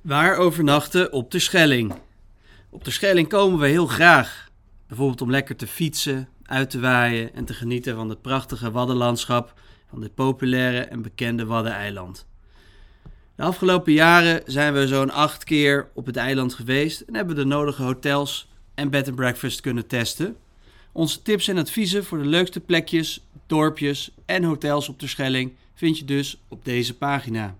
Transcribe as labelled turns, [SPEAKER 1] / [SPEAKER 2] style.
[SPEAKER 1] Waar overnachten op de Schelling? Op de Schelling komen we heel graag. Bijvoorbeeld om lekker te fietsen, uit te waaien en te genieten van het prachtige waddenlandschap van dit populaire en bekende Waddeneiland. De afgelopen jaren zijn we zo'n acht keer op het eiland geweest en hebben de nodige hotels en bed and breakfast kunnen testen. Onze tips en adviezen voor de leukste plekjes, dorpjes en hotels op de Schelling vind je dus op deze pagina.